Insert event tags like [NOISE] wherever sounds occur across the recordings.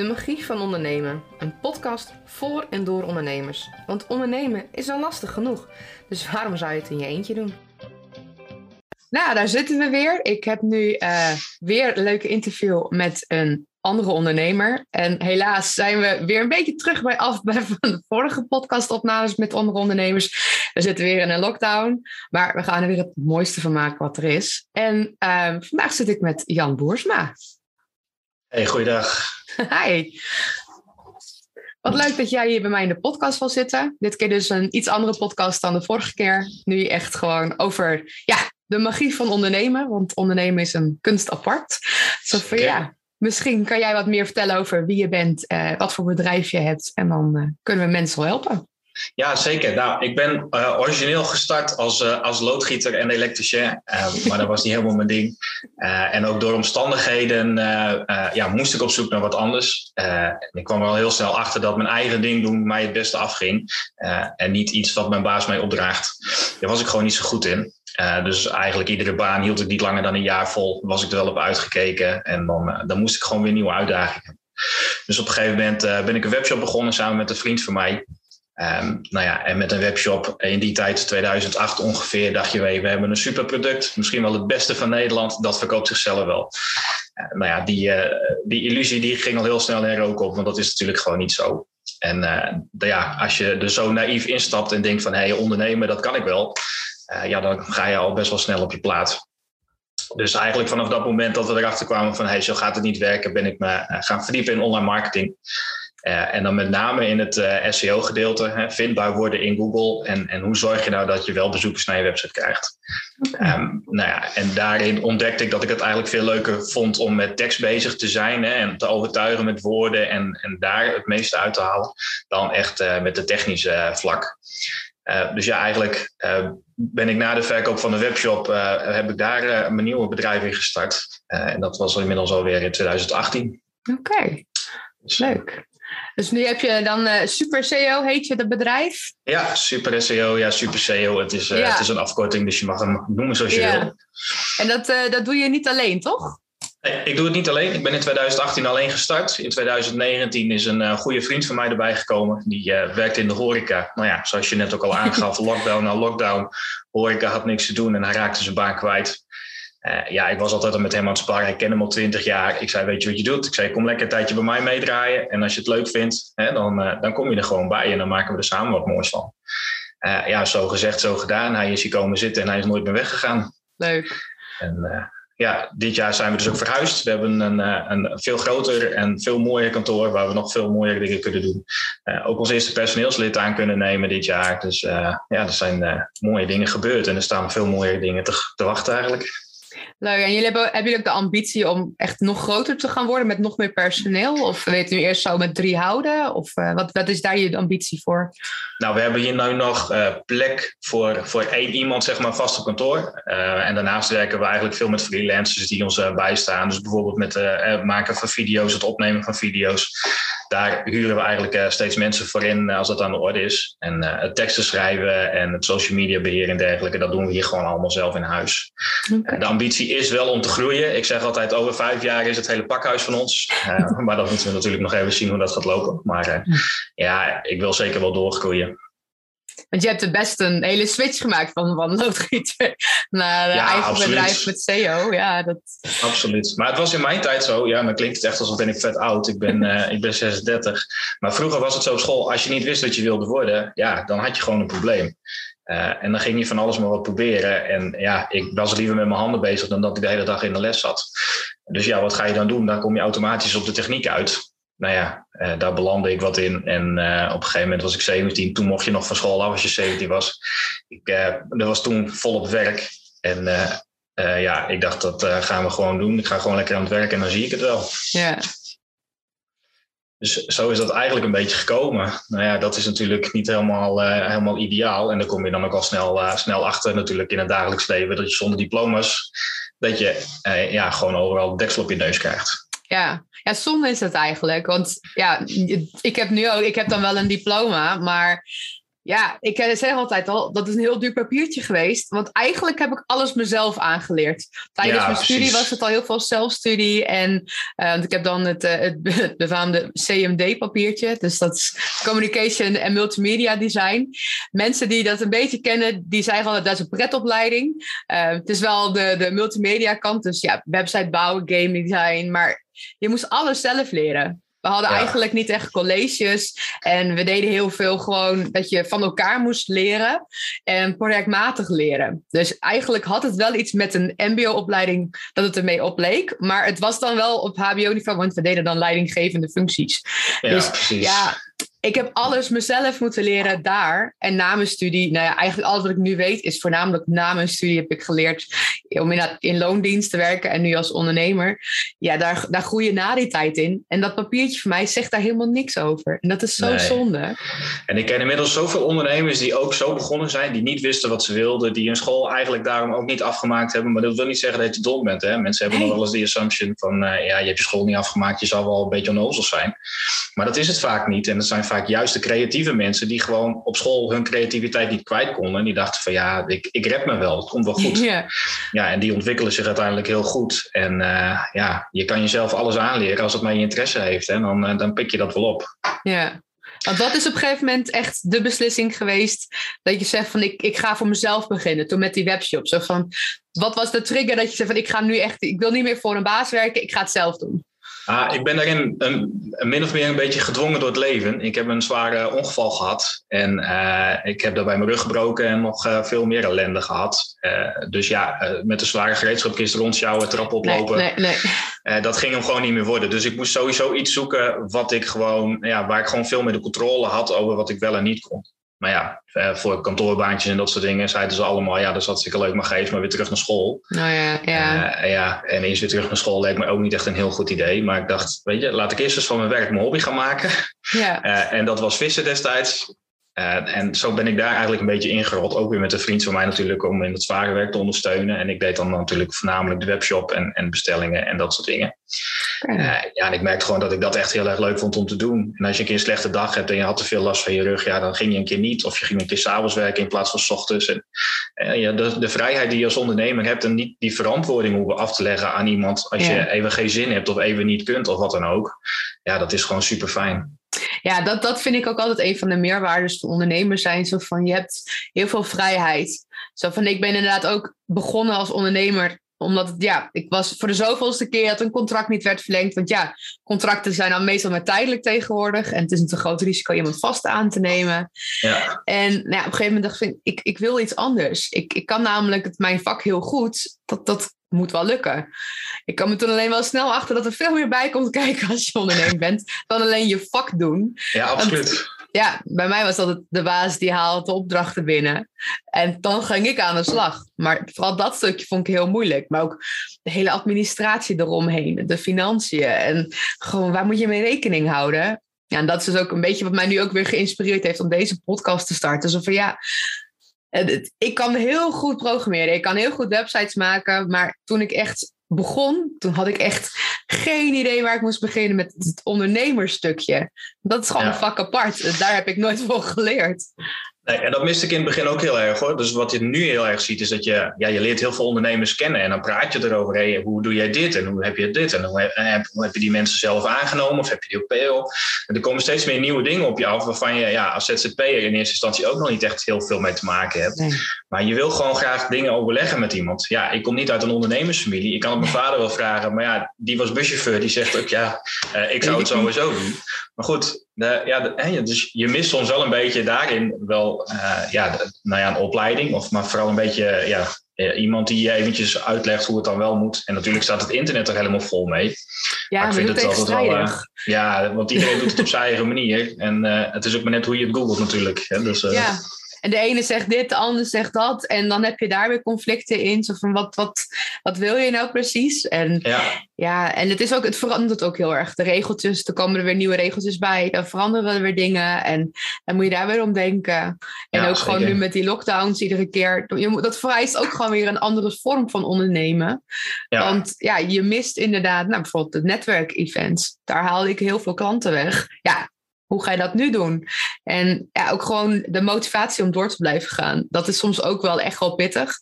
De magie van ondernemen. Een podcast voor en door ondernemers. Want ondernemen is al lastig genoeg. Dus waarom zou je het in je eentje doen? Nou, daar zitten we weer. Ik heb nu uh, weer een leuke interview met een andere ondernemer. En helaas zijn we weer een beetje terug bij af [LAUGHS] bij van de vorige podcastopnames met andere ondernemers. We zitten weer in een lockdown, maar we gaan er weer het mooiste van maken wat er is. En uh, vandaag zit ik met Jan Boersma. Hey, goeiedag. [LAUGHS] Hi. Wat leuk dat jij hier bij mij in de podcast wil zitten. Dit keer dus een iets andere podcast dan de vorige keer. Nu echt gewoon over ja, de magie van ondernemen. Want ondernemen is een kunst apart. Zo van, ja, misschien kan jij wat meer vertellen over wie je bent, uh, wat voor bedrijf je hebt. En dan uh, kunnen we mensen wel helpen. Ja, zeker. Nou, ik ben uh, origineel gestart als, uh, als loodgieter en elektricien, uh, maar dat was niet helemaal mijn ding. en ook door omstandigheden ja, moest ik op zoek naar wat anders. ik kwam al heel snel achter dat mijn eigen ding doen mij het beste afging. en niet iets wat mijn baas mij opdraagt. Daar was ik gewoon niet zo goed in. dus eigenlijk iedere baan hield ik niet langer dan een jaar vol. Was ik er wel op uitgekeken. En dan, dan moest ik gewoon weer nieuwe uitdagingen. Dus op een gegeven moment ben ik een webshop begonnen samen met een vriend van mij. Um, nou ja, en met een webshop in die tijd, 2008 ongeveer, dacht je, we hebben een superproduct, misschien wel het beste van Nederland, dat verkoopt zichzelf wel. Uh, nou ja, die, uh, die illusie die ging al heel snel in rook op, want dat is natuurlijk gewoon niet zo. En uh, ja, als je er zo naïef instapt en denkt van, hé, hey, ondernemen, dat kan ik wel, ja, dan ga je al best wel snel op je plaats. Dus eigenlijk vanaf dat moment dat we erachter kwamen van, hé, hey, zo gaat het niet werken, ben ik me gaan verdiepen in online marketing. Uh, en dan met name in het uh, SEO-gedeelte, vindbaar worden in Google. En, en hoe zorg je nou dat je wel bezoekers naar je website krijgt? Okay. Um, nou ja, en daarin ontdekte ik dat ik het eigenlijk veel leuker vond om met tekst bezig te zijn hè, en te overtuigen met woorden en, en daar het meeste uit te halen, dan echt uh, met de technische vlak. dus ja, eigenlijk ben ik na de verkoop van de webshop, heb ik daar mijn nieuwe bedrijf in gestart. en dat was inmiddels alweer in 2018. Oké, okay. leuk. Dus nu heb je dan uh, Super SEO, heet je dat bedrijf? Ja, Super SEO. Ja, Super SEO. Het is, uh, ja. het is een afkorting, dus je mag hem noemen zoals je ja. wil. En dat, uh, dat doe je niet alleen, toch? Nee, ik doe het niet alleen. Ik ben in 2018 alleen gestart. In 2019 is een goede vriend van mij erbij gekomen. Die werkt in de horeca. Nou ja, zoals je net ook al aangaf, [LAUGHS] lockdown na lockdown. Horeca had niks te doen en hij raakte zijn baan kwijt. Uh, ja, ik was altijd al met hem aan het sparren. Ik ken hem al twintig jaar. Ik zei, weet je wat je doet? Ik zei, kom lekker een tijdje bij mij meedraaien. En als je het leuk vindt, hè, dan, uh, dan kom je er gewoon bij. En dan maken we er samen wat moois van. Uh, ja, zo gezegd, zo gedaan. Hij is hier komen zitten en hij is nooit meer weggegaan. Leuk. En ja, dit jaar zijn we dus ook verhuisd. We hebben een, een veel groter en veel mooier kantoor... waar we nog veel mooiere dingen kunnen doen. ook ons eerste personeelslid aan kunnen nemen dit jaar. Dus ja, er zijn mooie dingen gebeurd. En er staan veel mooiere dingen te, te wachten eigenlijk. Leuk. En jullie hebben, jullie ook de ambitie om echt nog groter te gaan worden met nog meer personeel? Of weet je nu eerst zo met drie houden? Of uh, wat, wat is daar je ambitie voor? Nou, we hebben hier nu nog uh, plek voor, voor één iemand, zeg maar, vast op kantoor. Uh, en daarnaast werken we eigenlijk veel met freelancers die ons bijstaan. Dus bijvoorbeeld met het maken van video's, het opnemen van video's. Daar huren we eigenlijk steeds mensen voor in als dat aan de orde is. En het teksten schrijven en het social media beheer en dergelijke, dat doen we hier gewoon allemaal zelf in huis. Okay. De ambitie is wel om te groeien. Ik zeg altijd, over vijf jaar is het hele pakhuis van ons. [LAUGHS] Maar dat moeten we natuurlijk nog even zien hoe dat gaat lopen. Maar ja, ik wil zeker wel doorgroeien. Want je hebt er best een hele switch gemaakt van, van loodgieter [LAUGHS] naar ja, eigen absoluut. bedrijf met SEO. Ja, dat... Absoluut. Maar het was in mijn tijd zo. Ja, dan klinkt het echt alsof ben ik vet oud. Ik ben, uh, [LAUGHS] ik ben 36. Maar vroeger was het zo op school. Als je niet wist wat je wilde worden, ja, dan had je gewoon een probleem. Uh, en dan ging je van alles maar wat proberen. En ja, ik was liever met mijn handen bezig dan dat ik de hele dag in de les zat. Dus ja, wat ga je dan doen? Dan kom je automatisch op de techniek uit. Nou ja, uh, daar belandde ik wat in. En uh, op een gegeven moment was ik 17. Toen mocht je nog van school af als je 17 was. Ik dat was toen volop werk. En ja, ik dacht dat gaan we gewoon doen. Ik ga gewoon lekker aan het werk en dan zie ik het wel. Ja. Dus zo is dat eigenlijk een beetje gekomen. Nou ja, dat is natuurlijk niet helemaal, uh, helemaal ideaal. En dan kom je dan ook al snel, uh, snel achter natuurlijk in het dagelijks leven. Dat je zonder diploma's, dat je uh, ja, gewoon overal deksel op je neus krijgt. Ja. ja, zonde is het eigenlijk. Want ja, ik heb nu ook, ik heb dan wel een diploma, maar Ja, ik eh, zeg altijd al, dat is een heel duur papiertje geweest. Want eigenlijk heb ik alles mezelf aangeleerd. Tijdens mijn studie was het al heel veel zelfstudie. En uh, ik heb dan het, uh, het befaamde CMD-papiertje. Dus dat is Communication en Multimedia Design. Mensen die dat een beetje kennen, die zeggen altijd dat is een pretopleiding. Uh, het is wel de, de multimedia kant. Dus ja, website bouwen, game design. Maar je moest alles zelf leren. We hadden eigenlijk niet echt colleges. En we deden heel veel gewoon dat je van elkaar moest leren en projectmatig leren. Dus eigenlijk had het wel iets met een MBO-opleiding dat het ermee opleek. Maar het was dan wel op HBO-niveau, want we deden dan leidinggevende functies. Ja, dus precies. ja, ik heb alles mezelf moeten leren daar. En na mijn studie, nou ja, eigenlijk alles wat ik nu weet, is voornamelijk na mijn studie heb ik geleerd om in, in loondienst te werken en nu als ondernemer. Ja, daar, daar groei je na die tijd in. En dat papiertje voor mij zegt daar helemaal niks over. En dat is zo zonde. En ik ken inmiddels zoveel ondernemers die ook zo begonnen zijn, die niet wisten wat ze wilden, die hun school eigenlijk daarom ook niet afgemaakt hebben. Maar dat wil niet zeggen dat je dom bent. Hè? Mensen hebben nog wel eens die assumption van, uh, ja, je hebt je school niet afgemaakt, je zal wel een beetje onnozel zijn. Maar dat is het vaak niet. En dat zijn vaak juist de creatieve mensen die gewoon op school hun creativiteit niet kwijt konden. En die dachten van ja, ik, ik red me wel, het komt wel goed. [LAUGHS] Ja. ja, en die ontwikkelen zich uiteindelijk heel goed. En uh, ja, je kan jezelf alles aanleren als het maar je interesse heeft. Hè? Dan, uh, dan pik je dat wel op. Ja. Want wat is op een gegeven moment echt de beslissing geweest dat je zegt van ik, ik ga voor mezelf beginnen, toen met die webshop? Zo van, wat was de trigger dat je zegt van ik ga nu echt, ik wil niet meer voor een baas werken, ik ga het zelf doen? Ah, ik ben daarin een, een, min of meer een beetje gedwongen door het leven. Ik heb een zware ongeval gehad en uh, ik heb daarbij mijn rug gebroken en nog uh, veel meer ellende gehad. Uh, dus ja, met een zware gereedschapkist rondjouwen, trap oplopen. Nee, nee, nee. dat ging hem gewoon niet meer worden. Dus ik moest sowieso iets zoeken wat ik gewoon, ja, waar ik gewoon veel meer de controle had over wat ik wel en niet kon. Maar ja, eh, voor kantoorbaantjes en dat soort dingen zeiden ze allemaal: ja, dat is hartstikke leuk, maar ga eens maar weer terug naar school. Nou ja, ja. Uh, ja, en eens weer terug naar school leek me ook niet echt een heel goed idee. Maar ik dacht, weet je, laat ik eerst eens van mijn werk mijn hobby gaan maken. Ja. Uh, en dat was vissen destijds. Uh, en zo ben ik daar eigenlijk een beetje ingerold. Ook weer met een vriend van mij natuurlijk om in het zware werk te ondersteunen. En ik deed dan natuurlijk voornamelijk de webshop en, en bestellingen en dat soort dingen. Uh, ja, en ik merkte gewoon dat ik dat echt heel erg leuk vond om te doen. En als je een keer een slechte dag hebt en je had te veel last van je rug, ja, dan ging je een keer niet. Of je ging een keer s'avonds werken in plaats van s ochtends. En, uh, ja, de, de vrijheid die je als ondernemer hebt en niet die verantwoording hoeven af te leggen aan iemand als ja. je even geen zin hebt of even niet kunt of wat dan ook. Ja, dat is gewoon super fijn ja, dat, dat vind ik ook altijd een van de meerwaardes van ondernemers zijn. Zo van, je hebt heel veel vrijheid. Zo van, ik ben inderdaad ook begonnen als ondernemer omdat het, ja, ik was voor de zoveelste keer dat een contract niet werd verlengd. Want ja, contracten zijn dan meestal maar tijdelijk tegenwoordig. En het is een te groot risico iemand vast aan te nemen. Ja. En nou ja, op een gegeven moment dacht ik, ik, ik wil iets anders. Ik, ik kan namelijk het, mijn vak heel goed. Dat, dat moet wel lukken. Ik kwam er toen alleen wel snel achter dat er veel meer bij komt [LAUGHS] kijken als je ondernemer bent. Dan alleen je vak doen. Ja, absoluut. Ja, bij mij was dat de baas die haalt de opdrachten binnen. En dan ging ik aan de slag. Maar vooral dat stukje vond ik heel moeilijk. Maar ook de hele administratie eromheen, de financiën. En gewoon, waar moet je mee rekening houden? Ja, en dat is dus ook een beetje wat mij nu ook weer geïnspireerd heeft om deze podcast te starten. Zo van ja, ik kan heel goed programmeren. Ik kan heel goed websites maken. Maar toen ik echt begon, toen had ik echt geen idee waar ik moest beginnen met het ondernemerstukje. Dat is gewoon een vak apart. Daar heb ik nooit [LAUGHS] voor geleerd. Nee, en dat miste ik in het begin ook heel erg hoor. Dus wat je nu heel erg ziet, is dat je, ja, je leert heel veel ondernemers kennen. En dan praat je erover. Hey, hoe doe jij dit? En hoe heb je dit? En hoe heb, hoe heb je die mensen zelf aangenomen? Of heb je die op PO? En er komen steeds meer nieuwe dingen op je af. Waarvan je ja, als ZZP'er in eerste instantie ook nog niet echt heel veel mee te maken hebt. Maar je wil gewoon graag dingen overleggen met iemand. Ja, ik kom niet uit een ondernemersfamilie. Ik kan het mijn vader wel vragen. Maar ja, die was buschauffeur. Die zegt ook ja, uh, ik zou het sowieso doen. Maar goed, de, ja, de, dus je mist soms wel een beetje daarin wel uh, ja, de, nou ja, een opleiding. Of maar vooral een beetje ja, eh, iemand die je eventjes uitlegt hoe het dan wel moet. En natuurlijk staat het internet er helemaal vol mee. Ja, maar ik vind het altijd wel. Uh, ja, want iedereen doet het op zijn eigen manier. En het is ook maar net hoe je het googelt natuurlijk. Hè? Dus, ja. En de ene zegt dit, de ander zegt dat. En dan heb je daar weer conflicten in. Zo van, wat, wat, wat wil je nou precies? En ja, ja en het, is ook, het verandert ook heel erg. De regeltjes, er komen er weer nieuwe regeltjes bij. Dan veranderen er weer dingen. En dan moet je daar weer om denken. En ook gewoon nu met die lockdowns iedere keer. Je moet, dat vereist ook gewoon weer een andere vorm van ondernemen. Want ja, je mist inderdaad, nou, bijvoorbeeld de netwerkevents. Daar haalde ik heel veel klanten weg. Ja, hoe ga je dat nu doen? En ja, ook gewoon de motivatie om door te blijven gaan. Dat is soms ook wel echt wel pittig.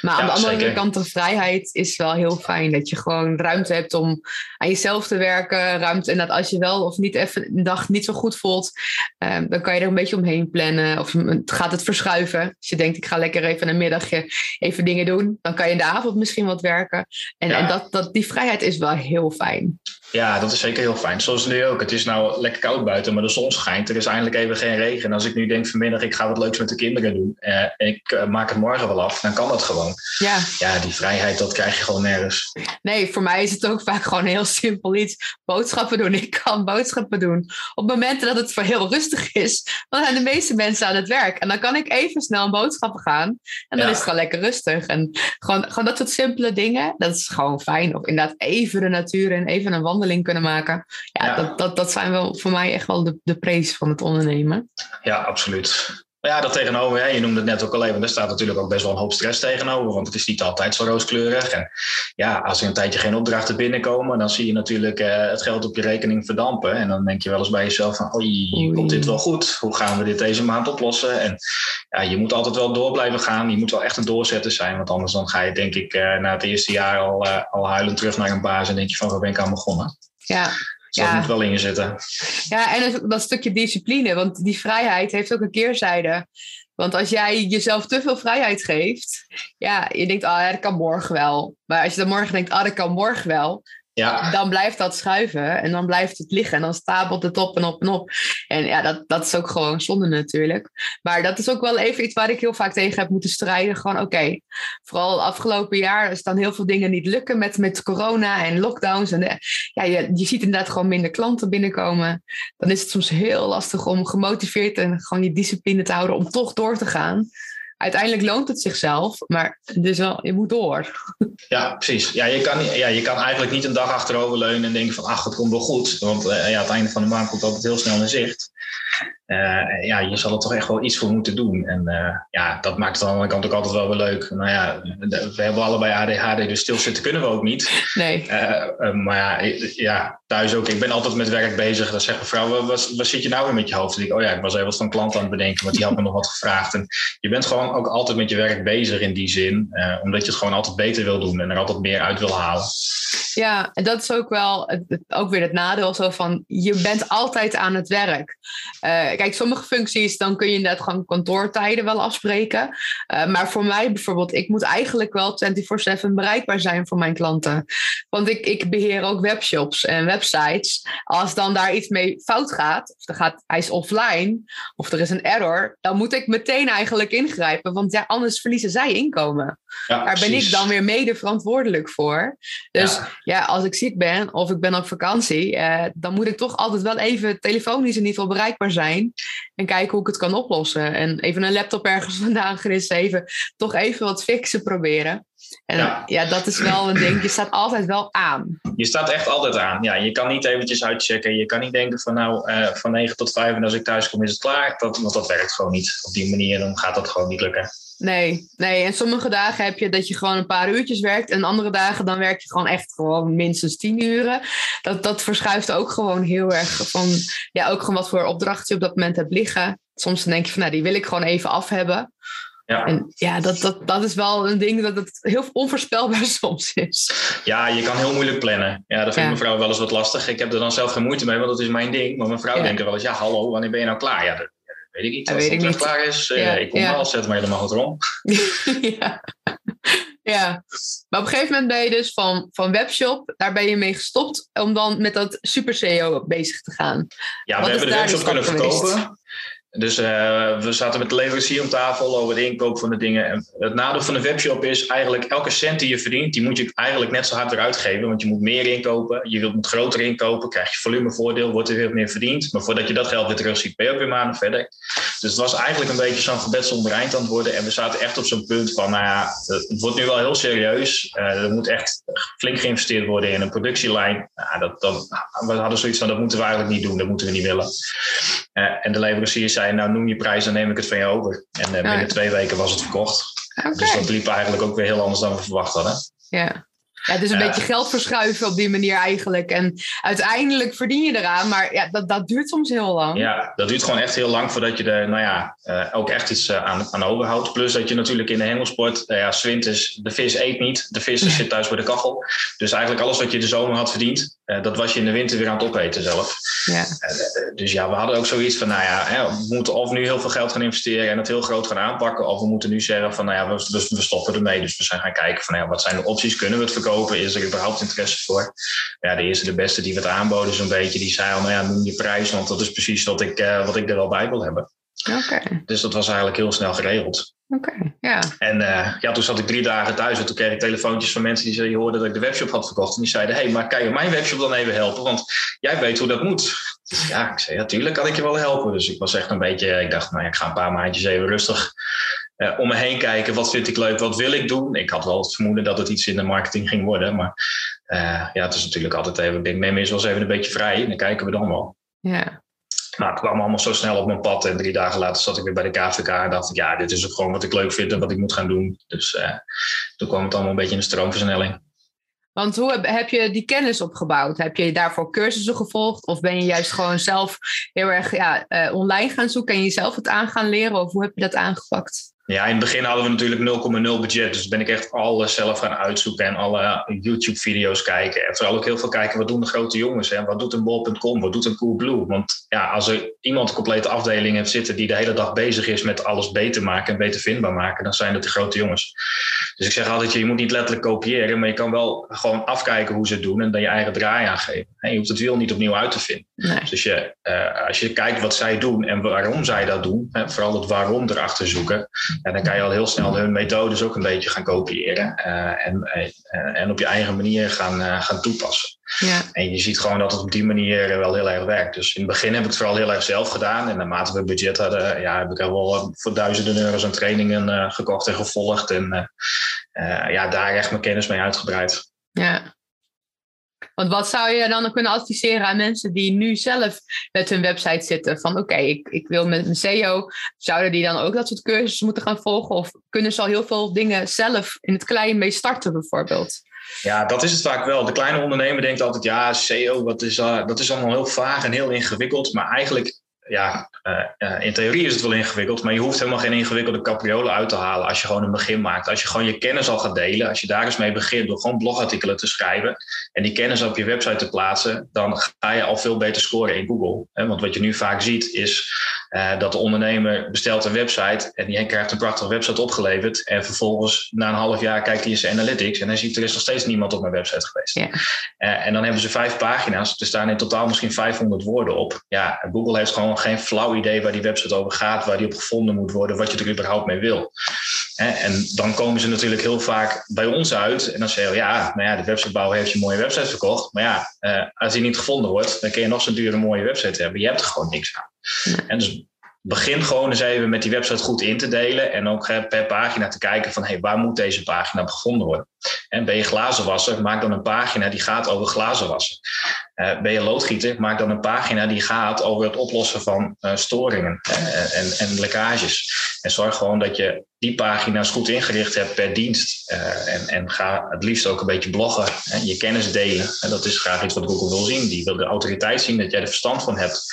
Maar aan de andere kant, de vrijheid is wel heel fijn. Dat je gewoon ruimte hebt om aan jezelf te werken. Ruimte, en dat als je wel of niet even een dag niet zo goed voelt, ehm, dan kan je er een beetje omheen plannen. Of gaat het verschuiven. Als je denkt, ik ga lekker even een middagje even dingen doen. Dan kan je in de avond misschien wat werken. En, en dat, dat, die vrijheid is wel heel fijn. Ja, dat is zeker heel fijn. Zoals nu ook. Het is nou lekker koud buiten, maar de zon schijnt. Er is eindelijk even geen regen. En als ik nu denk vanmiddag, ik ga wat leuks met de kinderen doen. Eh, en ik uh, maak het morgen wel af, dan kan dat gewoon. Ja. ja, die vrijheid, dat krijg je gewoon nergens. Nee, voor mij is het ook vaak gewoon heel simpel iets. Boodschappen doen. [LAUGHS] Ik kan boodschappen doen. Op momenten dat het voor heel rustig is, dan zijn de meeste mensen aan het werk. En dan kan ik even snel boodschappen gaan. En dan is het gewoon lekker rustig. En gewoon, gewoon dat soort simpele dingen, dat is gewoon fijn. Of inderdaad even de natuur en even een wandeling kunnen maken. Ja, Dat, dat, dat zijn wel voor mij echt wel de, de prees van het ondernemen. Ja, absoluut. Ja, dat tegenover, hè, je noemde het net ook al even, er staat natuurlijk ook best wel een hoop stress tegenover, want het is niet altijd zo rooskleurig. En ja, als er een tijdje geen opdrachten binnenkomen, dan zie je natuurlijk uh, het geld op je rekening verdampen. En dan denk je wel eens bij jezelf van, oei, komt dit wel goed? Hoe gaan we dit deze maand oplossen? En ja, je moet altijd wel door blijven gaan. Je moet wel echt een doorzetter zijn, want anders dan ga je denk ik uh, na het eerste jaar al, uh, al huilend terug naar een baas en denk je van, waar ben ik aan begonnen? Ja, dus dat moet wel in je zitten. Ja, en dat stukje discipline, want die vrijheid heeft ook een keerzijde. Want als jij jezelf te veel vrijheid geeft, ja, je denkt, ah, dat kan morgen wel. Maar als je dan morgen denkt, ah, dat kan morgen wel, ja. dan blijft dat schuiven en dan blijft het liggen en dan stapelt het op en op en op. En ja, dat, dat is ook gewoon zonde natuurlijk. Maar dat is ook wel even iets waar ik heel vaak tegen heb moeten strijden. Gewoon oké, vooral afgelopen jaar dan heel veel dingen niet lukken met, met corona en lockdowns. En ja, je, je ziet inderdaad gewoon minder klanten binnenkomen. Dan is het soms heel lastig om gemotiveerd en gewoon je discipline te houden om toch door te gaan uiteindelijk loont het zichzelf, maar dus wel, je moet door. Ja, precies. Ja, je, kan, ja, je kan eigenlijk niet een dag achterover leunen en denken van ach, het komt wel goed. Want uh, ja, het einde van de maand komt altijd heel snel in zicht. Uh, ja, je zal er toch echt wel iets voor moeten doen. En uh, ja, dat maakt het aan de andere kant ook altijd wel weer leuk. Nou ja, we hebben allebei ADHD, dus stilzitten kunnen we ook niet. Nee. Uh, maar ja, ja, thuis ook. Ik ben altijd met werk bezig. Dan zegt mevrouw, wat, wat zit je nou weer met je hoofd? Ik, oh ja, ik was even wat van klant aan het bedenken, want die had me nog wat gevraagd. En je bent gewoon ook altijd met je werk bezig in die zin. omdat je het gewoon altijd beter wil doen en er altijd meer uit wil halen. Ja, en dat is ook wel ook weer het nadeel zo van, je bent altijd aan het werk. Kijk, sommige functies, dan kun je inderdaad gewoon kantoortijden wel afspreken. Uh, maar voor mij bijvoorbeeld, ik moet eigenlijk wel 24-7 bereikbaar zijn voor mijn klanten. Want ik, ik beheer ook webshops en websites. Als dan daar iets mee fout gaat, of er gaat, hij is offline, of er is een error, dan moet ik meteen eigenlijk ingrijpen. Want ja, anders verliezen zij inkomen. Ja, daar ben ik dan weer mede verantwoordelijk voor. Dus ja. ja. als ik ziek ben of ik ben op vakantie, uh, dan moet ik toch altijd wel even telefonisch in ieder geval bereikbaar zijn. En kijken hoe ik het kan oplossen. En even een laptop ergens [LAUGHS] vandaan gerissen, even toch even wat fixen proberen. En ja. ja. dat is wel een ding. Je staat altijd wel aan. Je staat echt altijd aan. Ja, je kan niet eventjes uitchecken. Je kan niet denken van nou, uh, van 9 tot 5 en als ik thuis kom is het klaar. Dat, want dat werkt gewoon niet. Op die manier dan gaat dat gewoon niet lukken. Nee, nee. En sommige dagen heb je dat je gewoon een paar uurtjes werkt. En andere dagen dan werk je gewoon echt gewoon minstens tien uren. Dat, dat verschuift ook gewoon heel erg van... Ja, ook gewoon wat voor opdrachten je op dat moment hebt liggen. Soms dan denk je van, nou, die wil ik gewoon even af hebben. Ja. En ja, dat, dat, dat is wel een ding dat het heel onvoorspelbaar [LAUGHS] soms is. Ja, je kan heel moeilijk plannen. Ja, dat vindt ja. mevrouw wel eens wat lastig. Ik heb er dan zelf geen moeite mee, want dat is mijn ding. Maar mijn vrouw ja. denkt er wel eens, ja, hallo, wanneer ben je nou klaar? Ja, dat weet ik niet. Als het niet. klaar is, ja. ik kom wel, zet maar helemaal goed rond. [LAUGHS] ja. Ja, maar op een gegeven moment ben je dus van, van webshop, daar ben je mee gestopt om dan met dat super SEO bezig te gaan. Ja, we hebben de webshop kunnen verkopen. Dus uh, we zaten met de leverancier om tafel over de inkoop van de dingen. En het nadeel van een webshop is eigenlijk elke cent die je verdient, die moet je eigenlijk net zo hard eruit geven. Want je moet meer inkopen, je wilt groter inkopen, krijg je volumevoordeel, wordt er weer meer verdiend. Maar voordat je dat geld weer terug ziet, ben je ook weer maanden verder. Dus het was eigenlijk een beetje zo'n gebed zonder eind aan het worden. En we zaten echt op zo'n punt van, nou ja, het wordt nu wel heel serieus. Uh, er moet echt flink geïnvesteerd worden in een productielijn. Nou, dat, dat, we hadden zoiets van, dat moeten we eigenlijk niet doen, dat moeten we niet willen. Uh, en de leverancier zei, nou noem je prijs, dan neem ik het van je over. En binnen twee weken was het verkocht. Okay. Dus dat liep eigenlijk ook weer heel anders dan we verwacht hadden. Ja. Ja, het is een beetje geld verschuiven op die manier eigenlijk. En uiteindelijk verdien je eraan, maar ja, dat, dat duurt soms heel lang. Ja, dat duurt gewoon echt heel lang voordat je er nou ja, uh, ook echt iets uh, aan, aan overhoudt. Plus dat je natuurlijk in de hengelsport, uh, ja, zwint is, de vis eet niet, de vis [LAUGHS] zit thuis bij de kachel. Dus eigenlijk alles wat je de zomer had verdiend, dat was je in de winter weer aan het opeten zelf. Ja. dus ja, we hadden ook zoiets van, nou ja, hè, we moeten of nu heel veel geld gaan investeren en het heel groot gaan aanpakken, of we moeten nu zeggen van, nou ja, we, we stoppen ermee. Dus we zijn gaan kijken van, nou ja, wat zijn de opties? Kunnen we het verkopen? Is er überhaupt interesse voor? Ja, de eerste, de beste die we het aanboden zo'n beetje, die zei al, nou ja, noem je prijs, want dat is precies wat ik, uh, wat ik er wel bij wil hebben. Oké. Dus dat was eigenlijk heel snel geregeld. Oké, ja. En uh, ja, toen zat ik drie dagen thuis en toen kreeg ik telefoontjes van mensen die zeiden, hoorden dat ik de webshop had verkocht. En die zeiden, hé, hey, maar kan je mijn webshop dan even helpen? Want jij weet hoe dat moet. Dus ja, ik zei, ja, tuurlijk kan ik je wel helpen. Dus ik was echt een beetje, ik dacht, nou ja, ik ga een paar maandjes even rustig uh, om me heen kijken. Wat vind ik leuk? Wat wil ik doen? Ik had wel het vermoeden dat het iets in de marketing ging worden. Maar uh, ja, het is natuurlijk altijd even, ik neem eens wel eens even een beetje vrij. En dan kijken we dan wel. Ja. Nou, het kwam allemaal zo snel op mijn pad. En drie dagen later zat ik weer bij de KVK en dacht ik, ja, dit is ook gewoon wat ik leuk vind en wat ik moet gaan doen. Dus uh, toen kwam het allemaal een beetje in de stroomversnelling. Want hoe heb, heb, je die kennis opgebouwd? Heb je daarvoor cursussen gevolgd? Of ben je juist gewoon zelf heel erg ja, uh, online gaan zoeken en jezelf het aan gaan leren? Of hoe heb je dat aangepakt? Ja, in het begin hadden we natuurlijk 0,0 budget. Dus ben ik echt alles zelf gaan uitzoeken en alle YouTube-video's kijken. En vooral ook heel veel kijken, wat doen de grote jongens? Hè? Wat doet een bol.com? Wat doet een Coolblue? Want ja, als er iemand een complete afdeling heeft zitten die de hele dag bezig is met alles beter maken en beter vindbaar maken, dan zijn het de grote jongens. Dus ik zeg altijd, je moet niet letterlijk kopiëren, maar je kan wel gewoon afkijken hoe ze het doen en dan je eigen draai aangeven. Je hoeft het wiel niet opnieuw uit te vinden. Nee. Dus je, uh, als je kijkt wat zij doen en waarom zij dat doen, vooral het waarom erachter zoeken, ja, dan kan je al heel snel hun methodes ook een beetje gaan kopiëren uh, en, uh, en op je eigen manier gaan, gaan toepassen. Ja. En je ziet gewoon dat het op die manier wel heel erg werkt. Dus in het begin heb ik het vooral heel erg zelf gedaan. En naarmate we budget hadden, ja, heb ik er wel voor duizenden euro's aan trainingen gekocht en gevolgd. En ja, daar echt mijn kennis mee uitgebreid. Ja, want wat zou je dan kunnen adviseren aan mensen die nu zelf met hun website zitten? Van oké, ik, ik wil met mijn SEO. Zouden die dan ook dat soort cursussen moeten gaan volgen? Of kunnen ze al heel veel dingen zelf in het klein mee starten bijvoorbeeld? Ja, dat is het vaak wel. De kleine ondernemer denkt altijd, ja, SEO, wat is, uh, dat is allemaal heel vaag en heel ingewikkeld. Maar eigenlijk ja, uh, in theorie is het wel ingewikkeld, maar je hoeft helemaal geen ingewikkelde capriolen uit te halen als je gewoon een begin maakt. Als je gewoon je kennis al gaat delen, als je daar eens mee begint door gewoon blogartikelen te schrijven en die kennis op je website te plaatsen, dan ga je al veel beter scoren in Google. Want wat je nu vaak ziet is uh, dat de ondernemer bestelt een website en die krijgt een prachtige website opgeleverd en vervolgens na een half jaar kijkt hij in zijn analytics en hij ziet er is nog steeds niemand op mijn website geweest. Ja. en dan hebben ze vijf pagina's, er staan in totaal misschien 500 woorden op. Ja, Google heeft gewoon geen flauw idee waar die website over gaat, waar die op gevonden moet worden, wat je er überhaupt mee wil. En dan komen ze natuurlijk heel vaak bij ons uit en dan zeggen we, ja, nou ja, de websitebouwer heeft je een mooie website verkocht, maar ja, uh, als die niet gevonden wordt, dan kun je nog zo'n dure mooie website hebben. Je hebt er gewoon niks aan. En dus begin gewoon eens even met die website goed in te delen en ook per pagina te kijken van hey, waar moet deze pagina gevonden worden. En ben je glazenwasser, maak dan een pagina die gaat over glazenwassen. Uh, ben je loodgieter, maak dan een pagina die gaat over het oplossen van uh, storingen en, lekkages. En zorg gewoon dat je die pagina's goed ingericht hebt per dienst. en, en ga het liefst ook een beetje bloggen en je kennis delen. En dat is graag iets wat Google wil zien. Die wil de autoriteit zien dat jij er verstand van hebt.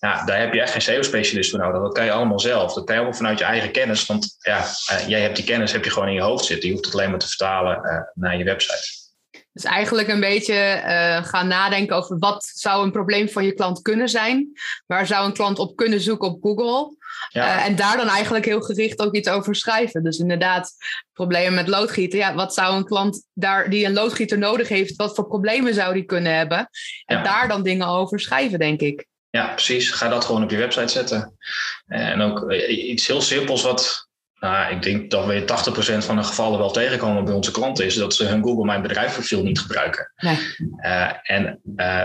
Ja, daar heb je echt geen SEO-specialist voor nodig. Dat kan je allemaal zelf. Dat kan je allemaal vanuit je eigen kennis. Want ja, uh, jij hebt die kennis heb je gewoon in je hoofd zitten. Je hoeft het alleen maar te vertalen uh, naar je website. Dus eigenlijk een beetje uh, gaan nadenken over wat zou een probleem van je klant kunnen zijn. Waar zou een klant op kunnen zoeken op Google? Ja. en daar dan eigenlijk heel gericht ook iets over schrijven. Dus inderdaad, problemen met loodgieten. Ja, wat zou een klant daar die een loodgieter nodig heeft, wat voor problemen zou die kunnen hebben? En ja. daar dan dingen over schrijven, denk ik. Ja, precies. Ga dat gewoon op je website zetten. En ook iets heel simpels wat, nou, ik denk dat we 80% van de gevallen wel tegenkomen bij onze klanten, is dat ze hun Google Mijn Bedrijf profiel niet gebruiken. Nee. Uh, en uh,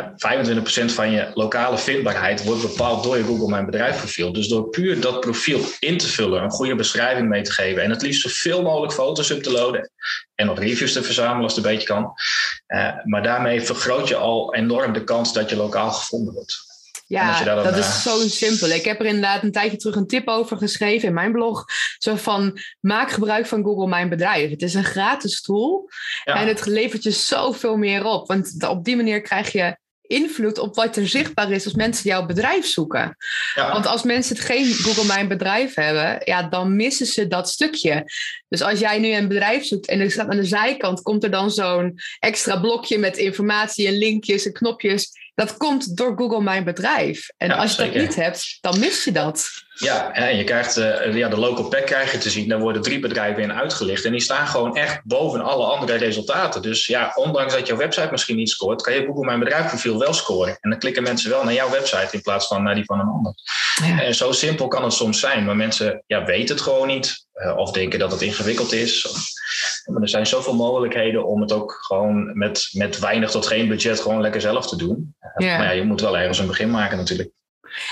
25% van je lokale vindbaarheid wordt bepaald door je Google Mijn Bedrijf profiel. Dus door puur dat profiel in te vullen, een goede beschrijving mee te geven en het liefst zoveel mogelijk foto's up te loaden en nog reviews te verzamelen als het een beetje kan. Uh, maar daarmee vergroot je al enorm de kans dat je lokaal gevonden wordt. Ja, dat, dat is zo simpel. Ik heb er inderdaad een tijdje terug een tip over geschreven in mijn blog. Zo van, maak gebruik van Google Mijn Bedrijf. Het is een gratis tool ja. en het levert je zoveel meer op. Want op die manier krijg je invloed op wat er zichtbaar is als mensen jouw bedrijf zoeken. Ja. Want als mensen het geen Google Mijn Bedrijf hebben, ja, dan missen ze dat stukje. Dus als jij nu een bedrijf zoekt en er staat aan de zijkant, komt er dan zo'n extra blokje met informatie en linkjes en knopjes. Dat komt door Google Mijn Bedrijf. En ja, als je zeker. dat niet hebt, dan mis je dat. Ja, en je krijgt uh, ja, de local pack krijg je te zien. Daar worden drie bedrijven in uitgelicht. En die staan gewoon echt boven alle andere resultaten. Dus ja, ondanks dat jouw website misschien niet scoort, kan je Google Mijn Bedrijf profiel wel scoren. En dan klikken mensen wel naar jouw website in plaats van naar die van een ander. Ja. En zo simpel kan het soms zijn. Maar mensen ja, weten het gewoon niet. Uh, of denken dat het ingewikkeld is. Of, maar er zijn zoveel mogelijkheden om het ook gewoon met, met weinig tot geen budget gewoon lekker zelf te doen. Maar ja, je moet wel ergens een begin maken natuurlijk.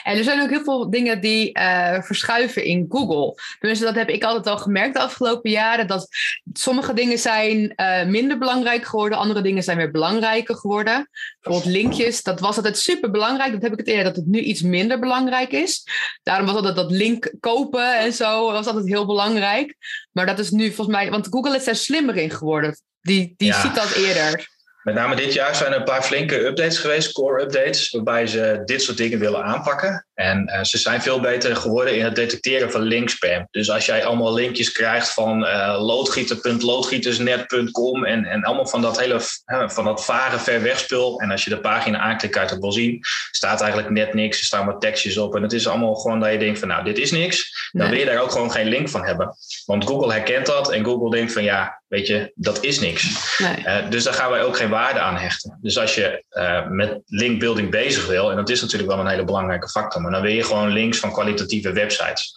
En er zijn ook heel veel dingen die uh, verschuiven in Google. Dus dat heb ik altijd al gemerkt de afgelopen jaren. Dat sommige dingen zijn uh, minder belangrijk geworden. Andere dingen zijn weer belangrijker geworden. Bijvoorbeeld linkjes. Dat was altijd super belangrijk. Dat heb ik het eerder dat het nu iets minder belangrijk is. Daarom was altijd dat link kopen en zo. was altijd heel belangrijk. Maar dat is nu volgens mij... Want Google is daar slimmer in geworden. Die, die ja. ziet dat eerder. Met name dit jaar zijn er een paar flinke updates geweest, core updates, waarbij ze dit soort dingen willen aanpakken. En uh, ze zijn veel beter geworden in het detecteren van linkspam. Dus als jij allemaal linkjes krijgt van uh, loodgieter.loodgietersnet.com en, en allemaal van dat hele uh, van dat vage ver wegspul. En als je de pagina aanklikt, kan je het wel zien. Staat eigenlijk net niks. Er staan wat tekstjes op. En het is allemaal gewoon dat je denkt van nou, dit is niks. Dan nee. wil je daar ook gewoon geen link van hebben. Want Google herkent dat en Google denkt van ja, weet je, dat is niks. Nee. dus daar gaan wij ook geen waarde aan hechten. Dus als je met linkbuilding bezig wil, en dat is natuurlijk wel een hele belangrijke factor, maar dan wil je gewoon links van kwalitatieve websites.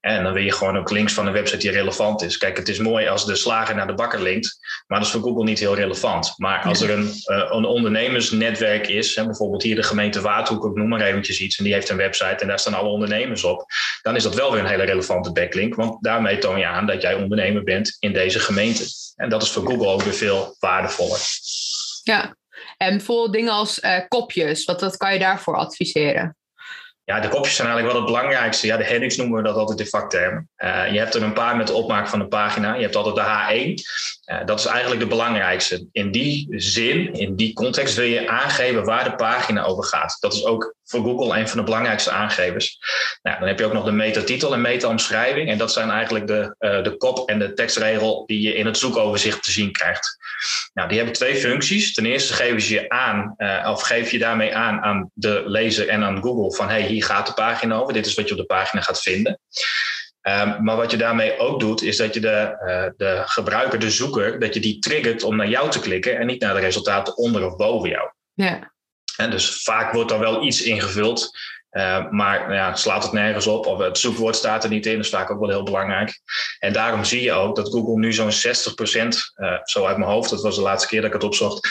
En dan wil je gewoon ook links van een website die relevant is. Kijk, het is mooi als de slager naar de bakker linkt, maar dat is voor Google niet heel relevant. Maar als er een, uh, een ondernemersnetwerk is, hè, bijvoorbeeld hier de gemeente Waardhoek, ik noem maar eventjes iets, en die heeft een website en daar staan alle ondernemers op, dan is dat wel weer een hele relevante backlink, want daarmee toon je aan dat jij ondernemer bent in deze gemeente. En dat is voor Google ook weer veel waardevoller. Ja, en bijvoorbeeld dingen als uh, kopjes, wat, wat kan je daarvoor adviseren? Ja, de kopjes zijn eigenlijk wel het belangrijkste. Ja, de headings noemen we dat altijd in vaktermen. Uh, je hebt er een paar met de opmaak van een pagina. Je hebt altijd de H1. Uh, dat is eigenlijk de belangrijkste. In die zin, in die context wil je aangeven waar de pagina over gaat. Dat is ook voor Google een van de belangrijkste aangevers. Nou, dan heb je ook nog de metatitel en meta-omschrijving. En dat zijn eigenlijk de, uh, de kop en de tekstregel die je in het zoekoverzicht te zien krijgt. Nou, die hebben twee functies. Ten eerste geven ze je aan, uh, of geef je daarmee aan aan de lezer en aan Google van hey, hier gaat de pagina over. Dit is wat je op de pagina gaat vinden. Um, maar wat je daarmee ook doet, is dat je de, uh, de gebruiker, de zoeker, dat je die triggert om naar jou te klikken en niet naar de resultaten onder of boven jou. Ja. En dus vaak wordt er wel iets ingevuld. Uh, maar nou ja, slaat het nergens op of het zoekwoord staat er niet in. Dat is vaak ook wel heel belangrijk. En daarom zie je ook dat Google nu zo'n 60%, uh, zo uit mijn hoofd, dat was de laatste keer dat ik het opzocht,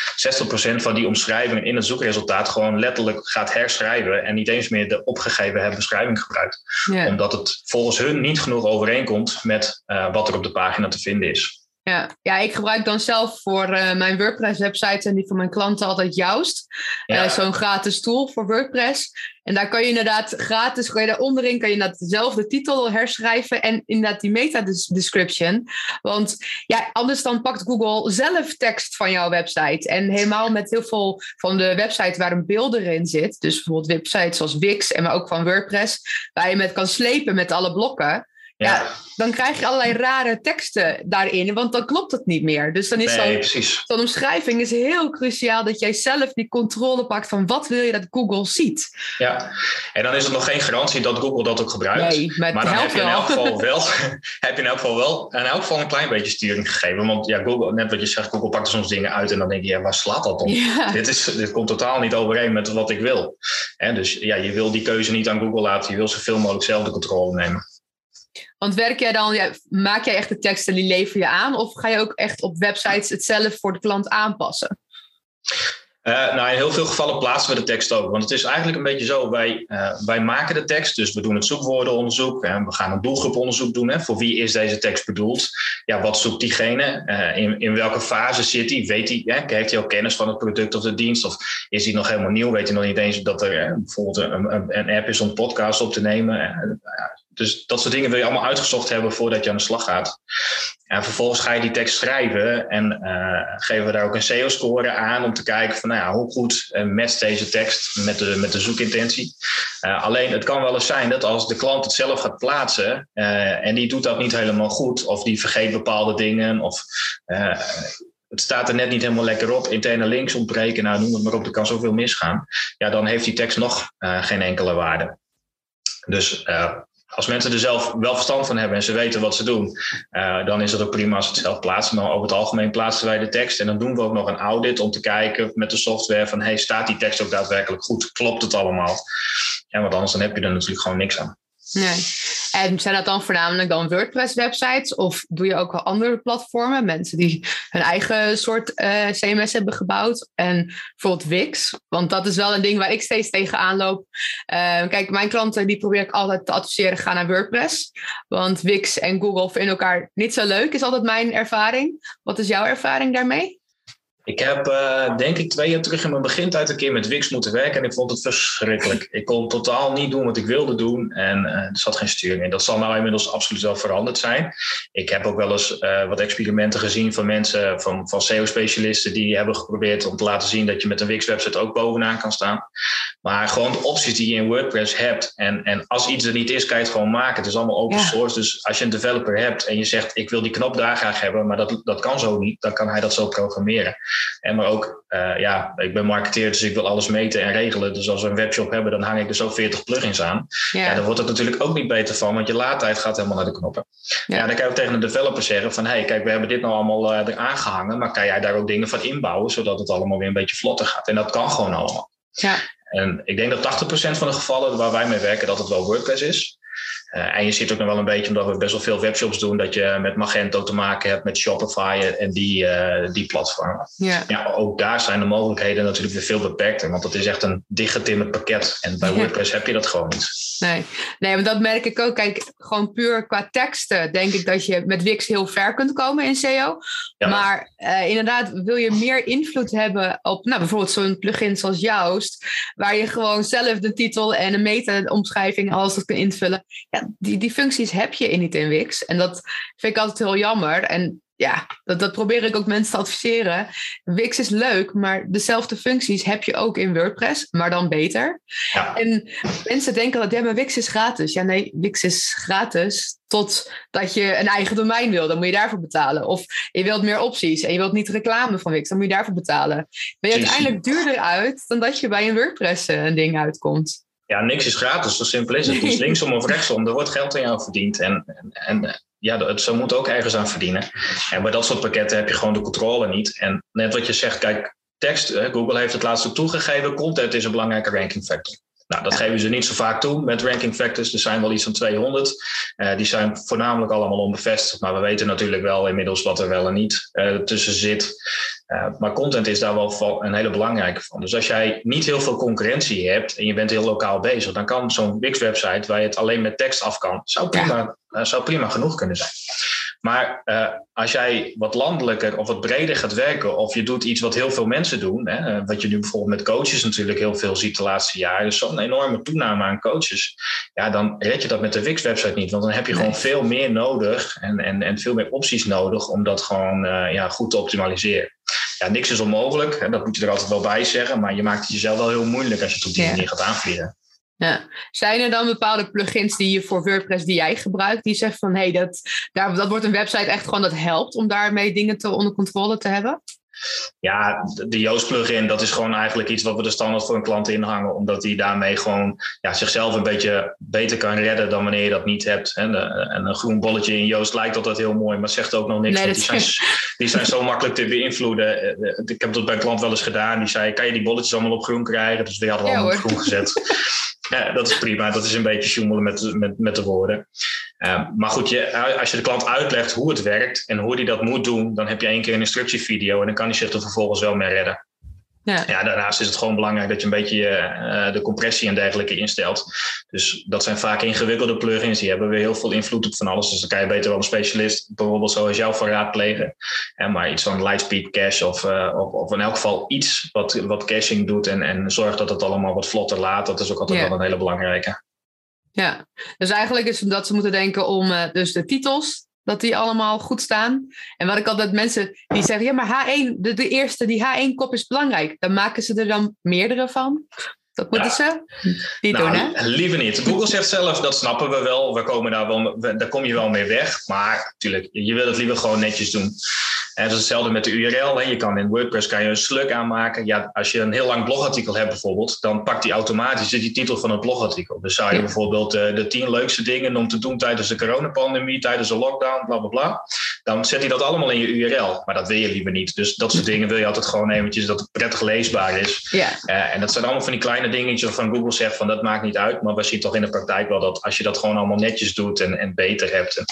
60% van die omschrijvingen in het zoekresultaat gewoon letterlijk gaat herschrijven en niet eens meer de opgegeven herbeschrijving gebruikt. Yeah. Omdat het volgens hun niet genoeg overeenkomt met uh, wat er op de pagina te vinden is. Ja. ja, ik gebruik dan zelf voor uh, mijn WordPress-website en die van mijn klanten altijd Joust. Ja. Uh, Zo'n gratis tool voor WordPress. En daar kan je inderdaad gratis, kan je daar onderin kan je inderdaad dezelfde titel herschrijven en inderdaad die meta-description. Want ja, anders dan pakt Google zelf tekst van jouw website. En helemaal met heel veel van de websites waar een beeld erin zit. Dus bijvoorbeeld websites zoals Wix en maar ook van WordPress. Waar je met kan slepen met alle blokken. Ja. ja. dan krijg je allerlei rare teksten daarin, want dan klopt het niet meer. Dus dan is nee, zo'n omschrijving is heel cruciaal dat jij zelf die controle pakt van wat wil je dat Google ziet. Ja, en dan is er nog geen garantie dat Google dat ook gebruikt. Nee, maar, maar dan heb je in elk geval wel, [LAUGHS] [LAUGHS] heb je in elk geval wel, in elk geval een klein beetje sturing gegeven. Want ja, Google, net wat je zegt, Google pakt er soms dingen uit en dan denk je, ja, waar slaat dat op? Ja. Dit, is, dit komt totaal niet overeen met wat ik wil. En dus ja, je wil die keuze niet aan Google laten, je wil zoveel mogelijk zelf de controle nemen. Want werk jij dan, ja, maak jij echt de teksten die lever je aan? Of ga je ook echt op websites het zelf voor de klant aanpassen? Uh, nou, in heel veel gevallen plaatsen we de tekst ook. Want het is eigenlijk een beetje zo, wij, uh, wij maken de tekst, dus we doen het zoekwoordenonderzoek. En we gaan een doelgroeponderzoek doen. Hè, voor wie is deze tekst bedoeld? Ja, wat zoekt diegene? Uh, in, in welke fase zit hij? Weet hij, hè, heeft hij al kennis van het product of de dienst? Of is hij nog helemaal nieuw? Weet hij nog niet eens dat er bijvoorbeeld een, een, app is om podcast op te nemen? Dus dat soort dingen wil je allemaal uitgezocht hebben voordat je aan de slag gaat. En vervolgens ga je die tekst schrijven en uh, geven we daar ook een SEO-score aan om te kijken van nou ja, hoe goed uh, matcht deze tekst met de, met de zoekintentie. Uh, alleen het kan wel eens zijn dat als de klant het zelf gaat plaatsen en die doet dat niet helemaal goed of die vergeet bepaalde dingen of het staat er net niet helemaal lekker op, interne links ontbreken, nou noem het maar op, er kan zoveel misgaan. Ja, dan heeft die tekst nog geen enkele waarde. Dus als mensen er zelf wel verstand van hebben en ze weten wat ze doen, uh, dan is het ook prima als ze het zelf plaatsen. Maar over het algemeen plaatsen wij de tekst en dan doen we ook nog een audit om te kijken met de software van hey, staat die tekst ook daadwerkelijk goed? Klopt het allemaal? En want anders dan heb je er natuurlijk gewoon niks aan. Nee. En zijn dat dan voornamelijk dan WordPress-websites of doe je ook wel andere platformen? Mensen die hun eigen soort eh, CMS hebben gebouwd en bijvoorbeeld Wix, want dat is wel een ding waar ik steeds tegenaan loop. Uh, kijk, mijn klanten die probeer ik altijd te adviseren, ga naar WordPress, want Wix en Google vinden elkaar niet zo leuk, is altijd mijn ervaring. Wat is jouw ervaring daarmee? Ik heb uh, denk ik twee jaar terug in mijn begintijd een keer met Wix moeten werken en ik vond het verschrikkelijk. Ik kon totaal niet doen wat ik wilde doen en uh, er zat geen sturing in. Dat zal nou inmiddels absoluut wel veranderd zijn. Ik heb ook wel eens uh, wat experimenten gezien van mensen, van, van SEO-specialisten, die hebben geprobeerd om te laten zien dat je met een Wix-website ook bovenaan kan staan. Maar gewoon de opties die je in WordPress hebt en, en als iets er niet is, kan je het gewoon maken. Het is allemaal open source. Dus als je een developer hebt en je zegt ik wil die knop daar graag hebben, maar dat, dat kan zo niet, dan kan hij dat zo programmeren. En maar ook, uh, ja, ik ben marketeer, dus ik wil alles meten en regelen. Dus als we een webshop hebben, dan hang ik er zo 40 plugins aan. Ja. ja dan wordt het natuurlijk ook niet beter van, want je laadtijd gaat helemaal naar de knoppen. Ja, ja dan kan je ook tegen een developer zeggen van, hé, hey, kijk, we hebben dit nou allemaal uh, eraan gehangen, maar kan jij daar ook dingen van inbouwen, zodat het allemaal weer een beetje vlotter gaat. En dat kan gewoon allemaal. Ja. En ik denk dat 80% van de gevallen waar wij mee werken, dat het wel WordPress is. Uh, en je ziet ook nog wel een beetje, omdat we best wel veel webshops doen, dat je met Magento te maken hebt met Shopify en die, uh, die platformen. Ja. ja, ook daar zijn de mogelijkheden natuurlijk weer veel beperkter, want dat is echt een dichtgetimmerd pakket. En bij WordPress heb je dat gewoon niet. Nee. nee, want dat merk ik ook. Kijk, gewoon puur qua teksten denk ik dat je met Wix heel ver kunt komen in SEO. Ja. Maar uh, inderdaad, wil je meer invloed hebben op nou, bijvoorbeeld zo'n plugin zoals Joost, waar je gewoon zelf de titel en een meta-omschrijving alles dat kan invullen. Ja, die, die functies heb je in niet in Wix. En dat vind ik altijd heel jammer. En ja, dat, dat probeer ik ook mensen te adviseren. Wix is leuk, maar dezelfde functies heb je ook in WordPress, maar dan beter. Ja. En mensen denken dat ja, maar Wix is gratis. Ja, nee, Wix is gratis totdat je een eigen domein wil. Dan moet je daarvoor betalen. Of je wilt meer opties en je wilt niet reclame van Wix, dan moet je daarvoor betalen. Ben je uiteindelijk duurder uit dan dat je bij een WordPress eh, een ding uitkomt ja, niks is gratis, zo simpel is het. Dus linksom of rechtsom, er wordt geld aan jou verdiend. En, en, en ja, het, ze moeten ook ergens aan verdienen. En bij dat soort pakketten heb je gewoon de controle niet. En net wat je zegt, kijk, tekst, Google heeft het laatst ook toegegeven, content is een belangrijke ranking factor. Nou, dat geven ze niet zo vaak toe met ranking factors. Er zijn wel iets van 200. Uh, die zijn voornamelijk allemaal onbevestigd. Maar we weten natuurlijk wel inmiddels wat er wel en niet uh, tussen zit. Uh, maar content is daar wel een hele belangrijke van. Dus als jij niet heel veel concurrentie hebt en je bent heel lokaal bezig, dan kan zo'n Wix-website waar je het alleen met tekst af kan, zou prima, zou prima genoeg kunnen zijn. Maar uh, als jij wat landelijker of wat breder gaat werken, of je doet iets wat heel veel mensen doen, hè, eh, wat je nu bijvoorbeeld met coaches natuurlijk heel veel ziet de laatste jaren, dus zo'n enorme toename aan coaches, ja, dan red je dat met de Wix-website niet. Want dan heb je gewoon veel meer nodig en, en, en veel meer opties nodig om dat gewoon uh, ja, goed te optimaliseren. Ja, niks is onmogelijk, hè, dat moet je er altijd wel bij zeggen, maar je maakt het jezelf wel heel moeilijk als je het op die manier gaat aanvliegen. Ja. Zijn er dan bepaalde plugins die je voor WordPress die jij gebruikt, die zegt van hé, hey, dat, daar, dat wordt een website echt gewoon dat helpt om daarmee dingen te, onder controle te hebben? Ja, de Yoast plugin, dat is gewoon eigenlijk iets wat we de standaard voor een klant inhangen. Omdat hij daarmee gewoon ja, zichzelf een beetje beter kan redden dan wanneer je dat niet hebt. En, en een groen bolletje in Yoast lijkt altijd heel mooi, maar zegt ook nog niks. Nee, die, zijn, die zijn zo [LAUGHS] makkelijk te beïnvloeden. Eh, eh, ik heb dat bij een klant wel eens gedaan. Die zei, kan je die bolletjes allemaal op groen krijgen? Dus die hadden we allemaal op groen gezet. [LAUGHS] Ja, dat is prima. Dat is een beetje sjoemelen met, met, met de woorden. Uh, maar goed, je, als je de klant uitlegt hoe het werkt en hoe hij dat moet doen, dan heb je één keer een instructievideo en dan kan hij zich er vervolgens wel mee redden. Ja. ja. daarnaast is het gewoon belangrijk dat je een beetje uh, de compressie en dergelijke instelt. Dus dat zijn vaak ingewikkelde plugins. Die hebben weer heel veel invloed op van alles. Dus dan kan je beter wel een specialist, bijvoorbeeld zoals jou, voor raadplegen. Ja, maar iets van Lightspeed Cache of, uh, of, of, in elk geval iets wat, wat caching doet en, en zorgt dat het allemaal wat vlotter laat. Dat is ook altijd wel een hele belangrijke. Ja, dus eigenlijk is dat ze moeten denken om uh, dus de titels dat die allemaal goed staan. En wat ik altijd mensen die zeggen, ja, maar H1, de, de eerste, die H1-kop is belangrijk. Dan maken ze er dan meerdere van. Dat moeten ze niet nou, doen, hè? Liever niet. Google zegt zelf, dat snappen we wel. We komen daar, wel, daar kom je wel mee weg. Maar natuurlijk, je wil het liever gewoon netjes doen. En dat is hetzelfde met de URL. Hè. Je kan in WordPress kan je een slug aanmaken. Ja, als je een heel lang blogartikel hebt bijvoorbeeld, dan pakt hij automatisch die titel van het blogartikel. Dus zou je bijvoorbeeld uh, de tien leukste dingen om te doen tijdens de coronapandemie, tijdens de lockdown, bla bla bla. Dan zet hij dat allemaal in je URL. Maar dat wil je liever niet. Dus dat soort dingen wil je altijd gewoon eventjes dat het prettig leesbaar is. Ja. Uh, en dat zijn allemaal van die kleine dingetjes waarvan Google zegt van dat maakt niet uit. Maar we zien toch in de praktijk wel dat als je dat gewoon allemaal netjes doet en, en beter hebt. En,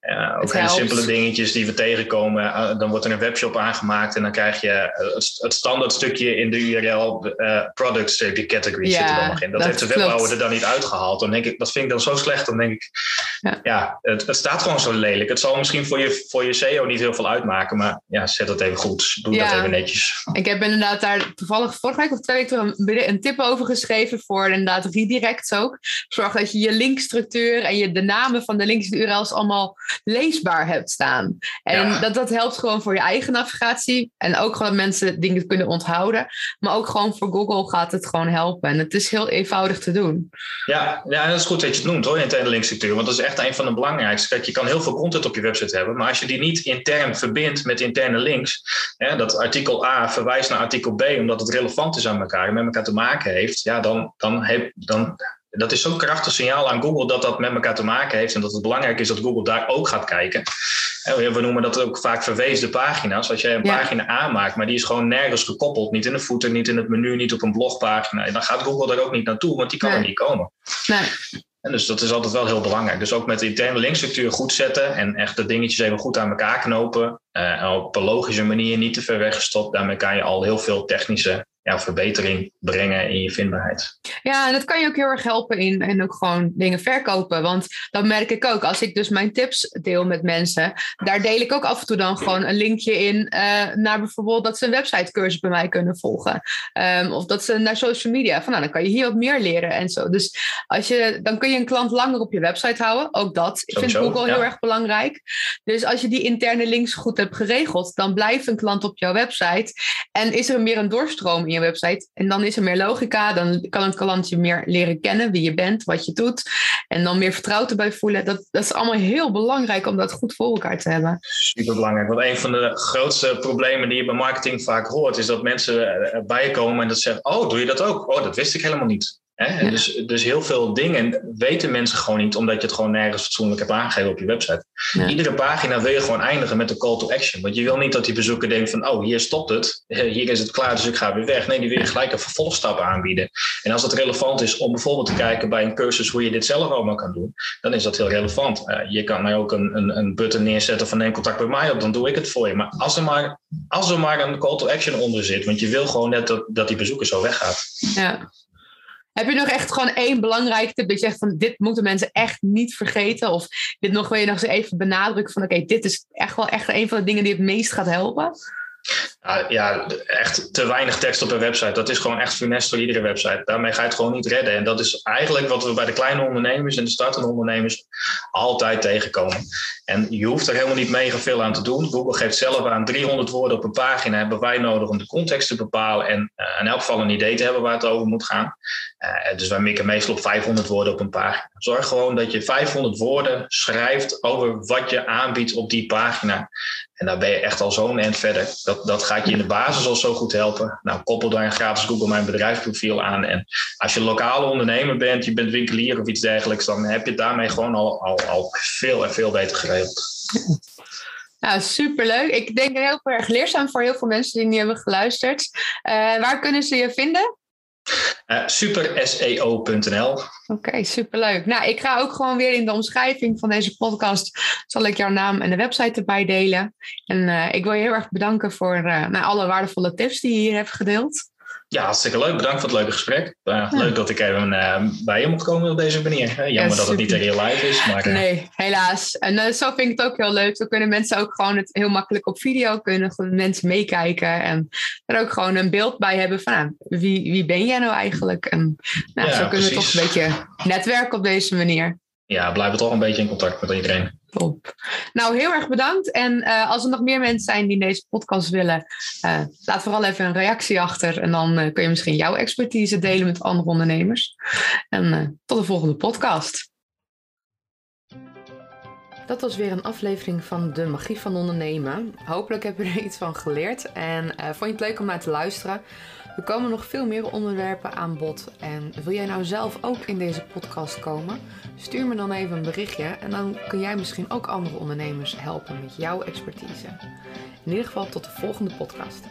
uh, ook hele simpele dingetjes die we tegenkomen. Uh, dan wordt er een webshop aangemaakt en dan krijg je uh, het, het, standaard stukje in de URL products die category ja, zit er dan nog in. Dat, dat heeft de webbouwer er dan niet uitgehaald. Dan denk ik, dat vind ik dan zo slecht. Dan denk ik, ja, ja het, het, staat gewoon zo lelijk. Het zal misschien voor je, voor je SEO niet heel veel uitmaken, maar ja, zet dat even goed. Doe ja, dat even netjes. Ik heb inderdaad daar toevallig vorige week of twee weken een, een tip over geschreven voor inderdaad redirects ook. Zorg dat je je linkstructuur en je, de namen van de links en de URL's allemaal leesbaar hebt staan. En dat, dat helpt gewoon voor je eigen navigatie. En ook gewoon dat mensen dingen kunnen onthouden. Maar ook gewoon voor Google gaat het gewoon helpen. En het is heel eenvoudig te doen. Ja, ja dat is goed dat je het noemt hoor, interne linkstructuur. Want dat is echt een van de belangrijkste. Kijk, je kan heel veel content op je website hebben. Maar als je die niet intern verbindt met interne links. Hè, dat artikel A verwijst naar artikel B omdat het relevant is aan elkaar en met elkaar te maken heeft. Ja, dan, dan, heb, dan dat is zo'n krachtig signaal aan Google dat dat met elkaar te maken heeft en dat het belangrijk is dat Google daar ook gaat kijken. We noemen dat ook vaak verweesde pagina's. Als jij een pagina aanmaakt, maar die is gewoon nergens gekoppeld, niet in de footer, niet in het menu, niet op een blogpagina, dan gaat Google daar ook niet naartoe, want die kan er niet komen. Nee. En dus dat is altijd wel heel belangrijk. Dus ook met de interne linkstructuur goed zetten en echt de dingetjes even goed aan elkaar knopen. Uh, op een logische manier, niet te ver weggestopt. Daarmee kan je al heel veel technische ja, verbetering brengen in je vindbaarheid. Ja, en dat kan je ook heel erg helpen in en ook gewoon dingen verkopen. Want dat merk ik ook. Als ik dus mijn tips deel met mensen, daar deel ik ook af en toe dan gewoon een linkje in uh, naar bijvoorbeeld dat ze een websitecursus bij mij kunnen volgen. Um, of dat ze naar social media. Van nou, dan kan je hier wat meer leren en zo. Dus als je, dan kun je een klant langer op je website houden. Ook dat vindt Google ja. heel erg belangrijk. Dus als je die interne links goed hebt geregeld, dan blijft een klant op jouw website. En is er meer een doorstroom in je website. En dan is er meer logica. Dan kan een klant je meer leren kennen, wie je bent, wat je doet. En dan meer vertrouwd erbij voelen. Dat, dat is allemaal heel belangrijk om dat goed voor elkaar te hebben. Super belangrijk. Want een van de grootste problemen die je bij marketing vaak hoort, is dat mensen erbij komen en dat zeggen: Oh, doe je dat ook? Oh, dat wist ik helemaal niet. Hè? Dus, dus heel veel dingen weten mensen gewoon niet, omdat je het gewoon nergens fatsoenlijk hebt aangegeven op je website. Iedere pagina wil je gewoon eindigen met een call to action. Want je wil niet dat die bezoeker denkt van, oh, hier stopt het, [LAUGHS] hier is het klaar, dus ik ga weer weg. Nee, die wil je gelijk een vervolgstap aanbieden. En als het relevant is om bijvoorbeeld te kijken bij een cursus hoe je dit zelf allemaal kan doen, dan is dat heel relevant. Uh, je kan mij ook een, een, een button neerzetten van neem contact bij mij op, dan doe ik het voor je. Maar als er maar, als er maar een call to action onder zit, want je wil gewoon net dat, dat die bezoeker zo weggaat. Ja. Heb je nog echt gewoon één belangrijke tip dat je zegt van dit moeten mensen echt niet vergeten? Of dit nog wil je nog eens even benadrukken van oké, dit is echt wel echt een van de dingen die het meest gaat helpen? ja, echt te weinig tekst op een website. Dat is gewoon echt funest voor iedere website. Daarmee ga je het gewoon niet redden. En dat is eigenlijk wat we bij de kleine ondernemers en de startende ondernemers altijd tegenkomen. En je hoeft er helemaal niet mega veel aan te doen. Google geeft zelf aan 300 woorden op een pagina hebben wij nodig om de context te bepalen en uh, in elk geval een idee te hebben waar het over moet gaan. Uh, dus wij mikken meestal op 500 woorden op een pagina. Zorg gewoon dat je 500 woorden schrijft over wat je aanbiedt op die pagina. En daar ben je echt al zo'n eind verder. Dat, dat gaat je in de basis al zo goed helpen. Nou, koppel daar een gratis Google Mijn Bedrijfsprofiel aan. En als je lokale ondernemer bent, je bent winkelier of iets dergelijks, dan heb je daarmee gewoon al, al, al veel en veel beter geregeld. Nou, superleuk. Ik denk heel erg leerzaam voor heel veel mensen die niet hebben geluisterd. Uh, waar kunnen ze je vinden? Uh, superseo.nl. Oké, superleuk. Nou, ik ga ook gewoon weer in de omschrijving van deze podcast. zal ik jouw naam en de website erbij delen. En uh, ik wil je heel erg bedanken voor nou, alle waardevolle tips die je hier hebt gedeeld. Ja, hartstikke leuk. Bedankt voor het leuke gesprek. Uh, Leuk dat ik even uh, bij je mocht komen op deze manier. Jammer ja, dat het niet in real life is. Maar, uh... Nee, helaas. En zo vind ik het ook heel leuk. Zo kunnen mensen ook gewoon het heel makkelijk op video kunnen mensen meekijken. En er ook gewoon een beeld bij hebben van nou, wie, wie ben jij nou eigenlijk? En nou, ja, zo kunnen we toch een beetje netwerken op deze manier. Ja, blijven toch een beetje in contact met iedereen. Top. Nou, heel erg bedankt. En uh, als er nog meer mensen zijn die deze podcast willen, uh, laat vooral even een reactie achter. En dan uh, kun je misschien jouw expertise delen met andere ondernemers. En tot de volgende podcast. Dat was weer een aflevering van De Magie van Ondernemen. Hopelijk heb je er iets van geleerd. En vond je het leuk om naar te luisteren? Er komen nog veel meer onderwerpen aan bod. En wil jij nou zelf ook in deze podcast komen? Stuur me dan even een berichtje en dan kun jij misschien ook andere ondernemers helpen met jouw expertise. In ieder geval tot de volgende podcast.